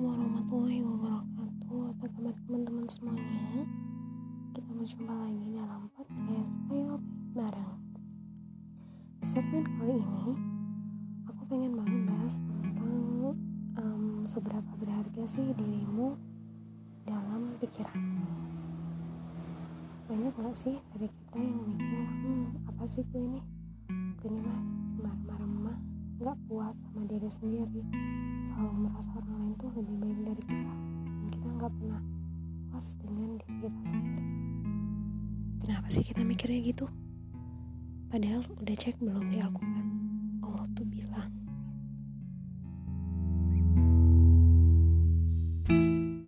warahmatullahi wabarakatuh. Apa kabar teman-teman semuanya? Kita berjumpa lagi dalam podcast Ayo Bareng. Di segmen kali ini Aku pengen banget bahas tentang um, Seberapa berharga sih dirimu Dalam pikiran. Banyak gak sih dari kita yang mikir Hmm apa sih gue ini Gue ini mah marah-marah Gak puas sama diri sendiri. Selalu merasa orang lain tuh lebih nggak pernah puas dengan diri kita sendiri. Kenapa sih kita mikirnya gitu? Padahal udah cek belum di Al-Quran